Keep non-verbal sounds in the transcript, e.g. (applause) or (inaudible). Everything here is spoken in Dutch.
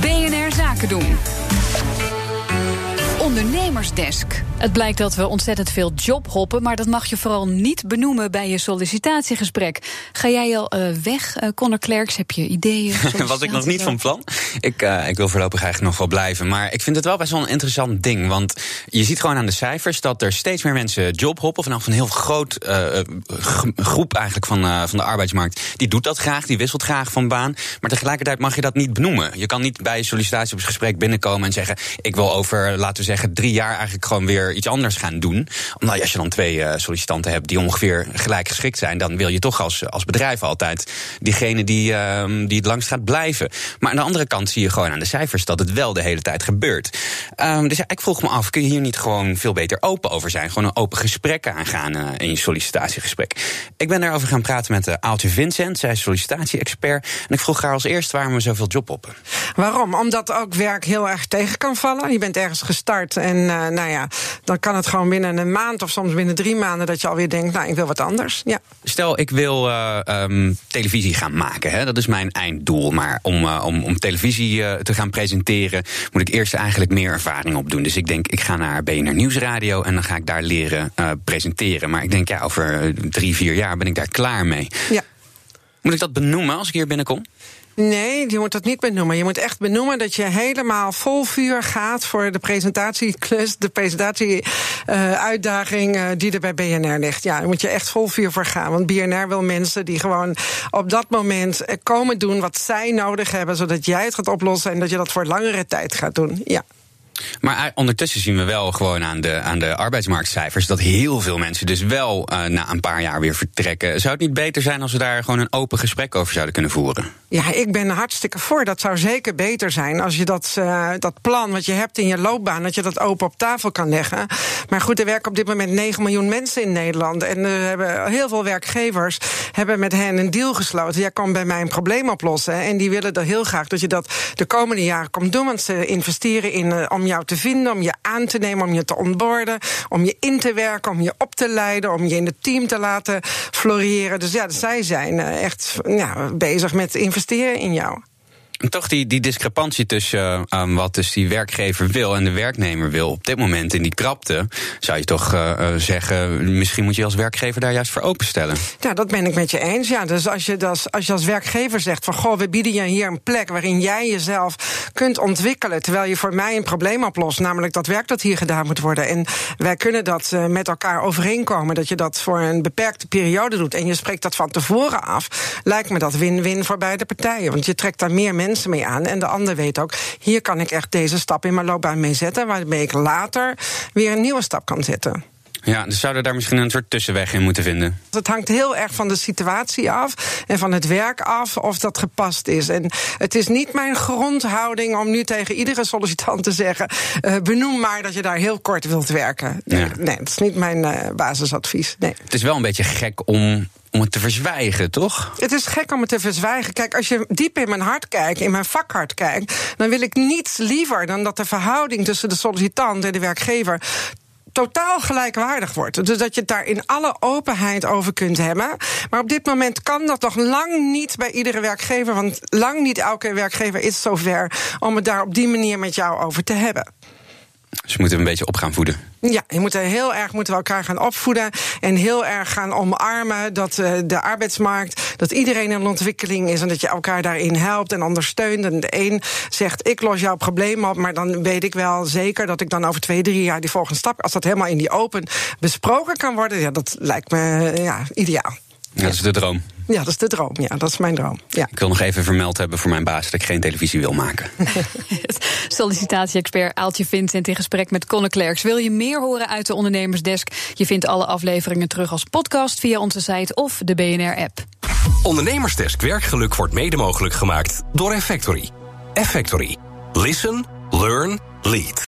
BNR Zaken doen. Ondernemersdesk. Het blijkt dat we ontzettend veel jobhoppen, maar dat mag je vooral niet benoemen bij je sollicitatiegesprek. Ga jij al uh, weg, uh, Connor Klerks? Heb je ideeën? (laughs) Was ik nog niet van plan. Ik, uh, ik wil voorlopig eigenlijk nog wel blijven. Maar ik vind het wel best wel een interessant ding. Want je ziet gewoon aan de cijfers dat er steeds meer mensen jobhoppen. Vanaf een heel groot groep eigenlijk van, van de arbeidsmarkt. Die doet dat graag, die wisselt graag van baan. Maar tegelijkertijd mag je dat niet benoemen. Je kan niet bij je sollicitatiegesprek binnenkomen en zeggen: Ik wil over, laten we zeggen, drie jaar eigenlijk gewoon weer iets anders gaan doen. Omdat als je dan twee uh, sollicitanten hebt die ongeveer gelijk geschikt zijn, dan wil je toch als, als bedrijf altijd diegene die, uh, die het langst gaat blijven. Maar aan de andere kant zie je gewoon aan de cijfers dat het wel de hele tijd gebeurt. Um, dus ik vroeg me af, kun je hier niet gewoon veel beter open over zijn? Gewoon een open gesprek aangaan uh, in je sollicitatiegesprek. Ik ben daarover gaan praten met uh, Aaltje Vincent, zij is sollicitatie-expert. En ik vroeg haar als eerst waarom we zoveel jobhoppen. Waarom? Omdat ook werk heel erg tegen kan vallen. Je bent ergens gestart en nou ja, dan kan het gewoon binnen een maand of soms binnen drie maanden dat je alweer denkt, nou, ik wil wat anders. Ja. Stel, ik wil uh, um, televisie gaan maken. Hè? Dat is mijn einddoel. Maar om, uh, om, om televisie uh, te gaan presenteren, moet ik eerst eigenlijk meer ervaring opdoen. Dus ik denk, ik ga naar BNR Nieuwsradio en dan ga ik daar leren presenteren. Maar ik denk, ja, over drie, vier jaar ben ik daar klaar mee. Ja. Moet ik dat benoemen als ik hier binnenkom? Nee, je moet dat niet benoemen. Je moet echt benoemen dat je helemaal vol vuur gaat voor de presentatieklus, de presentatie-uitdaging uh, die er bij BNR ligt. Ja, daar moet je echt vol vuur voor gaan. Want BNR wil mensen die gewoon op dat moment komen doen wat zij nodig hebben, zodat jij het gaat oplossen en dat je dat voor langere tijd gaat doen. Ja. Maar ondertussen zien we wel gewoon aan de, aan de arbeidsmarktcijfers dat heel veel mensen dus wel na een paar jaar weer vertrekken. Zou het niet beter zijn als we daar gewoon een open gesprek over zouden kunnen voeren? Ja, ik ben hartstikke voor. Dat zou zeker beter zijn als je dat, uh, dat plan wat je hebt in je loopbaan, dat je dat open op tafel kan leggen. Maar goed, er werken op dit moment 9 miljoen mensen in Nederland. En er hebben heel veel werkgevers hebben met hen een deal gesloten. Jij kan bij mij een probleem oplossen. En die willen er heel graag dat je dat de komende jaren komt doen. Want ze investeren in uh, om jou te vinden, om je aan te nemen, om je te onboorden, om je in te werken, om je op te leiden, om je in het team te laten floreren. Dus ja, zij zijn uh, echt bezig met investeren in jou. Toch die, die discrepantie tussen uh, wat dus die werkgever wil en de werknemer wil. Op dit moment in die krapte zou je toch uh, zeggen, misschien moet je als werkgever daar juist voor openstellen. Ja, dat ben ik met je eens. Ja, dus als je, als je als werkgever zegt van goh, we bieden je hier een plek waarin jij jezelf kunt ontwikkelen. Terwijl je voor mij een probleem oplost, namelijk dat werk dat hier gedaan moet worden. En wij kunnen dat met elkaar overeenkomen. Dat je dat voor een beperkte periode doet. En je spreekt dat van tevoren af. Lijkt me dat win-win voor beide partijen. Want je trekt daar meer mensen mee aan. En de ander weet ook, hier kan ik echt deze stap in mijn loopbaan mee zetten, waarmee ik later weer een nieuwe stap kan zetten. Ja, dus zouden daar misschien een soort tussenweg in moeten vinden? Het hangt heel erg van de situatie af en van het werk af of dat gepast is. En het is niet mijn grondhouding om nu tegen iedere sollicitant te zeggen: uh, benoem maar dat je daar heel kort wilt werken. Nee, ja. nee dat is niet mijn uh, basisadvies. Nee. Het is wel een beetje gek om om het te verzwijgen, toch? Het is gek om het te verzwijgen. Kijk, als je diep in mijn hart kijkt, in mijn vakhart kijkt, dan wil ik niets liever dan dat de verhouding tussen de sollicitant en de werkgever totaal gelijkwaardig wordt. Dus dat je het daar in alle openheid over kunt hebben. Maar op dit moment kan dat nog lang niet bij iedere werkgever. Want lang niet elke werkgever is zover om het daar op die manier met jou over te hebben. Dus we moeten een beetje op gaan voeden. Ja, je moet heel erg moeten we elkaar gaan opvoeden en heel erg gaan omarmen dat uh, de arbeidsmarkt, dat iedereen in ontwikkeling is en dat je elkaar daarin helpt en ondersteunt. En de een zegt ik los jouw probleem op, maar dan weet ik wel zeker dat ik dan over twee, drie jaar die volgende stap, als dat helemaal in die open besproken kan worden, ja, dat lijkt me ja, ideaal. Ja, dat is de droom. Ja, dat is de droom. Ja, dat is mijn droom. Ja. Ik wil nog even vermeld hebben voor mijn baas dat ik geen televisie wil maken. (laughs) Sollicitatie-expert Aaltje Vincent in gesprek met Conne Klerks. Wil je meer horen uit de Ondernemersdesk? Je vindt alle afleveringen terug als podcast via onze site of de BNR-app. Ondernemersdesk werkgeluk wordt mede mogelijk gemaakt door Effectory. Effectory. Listen, learn, lead.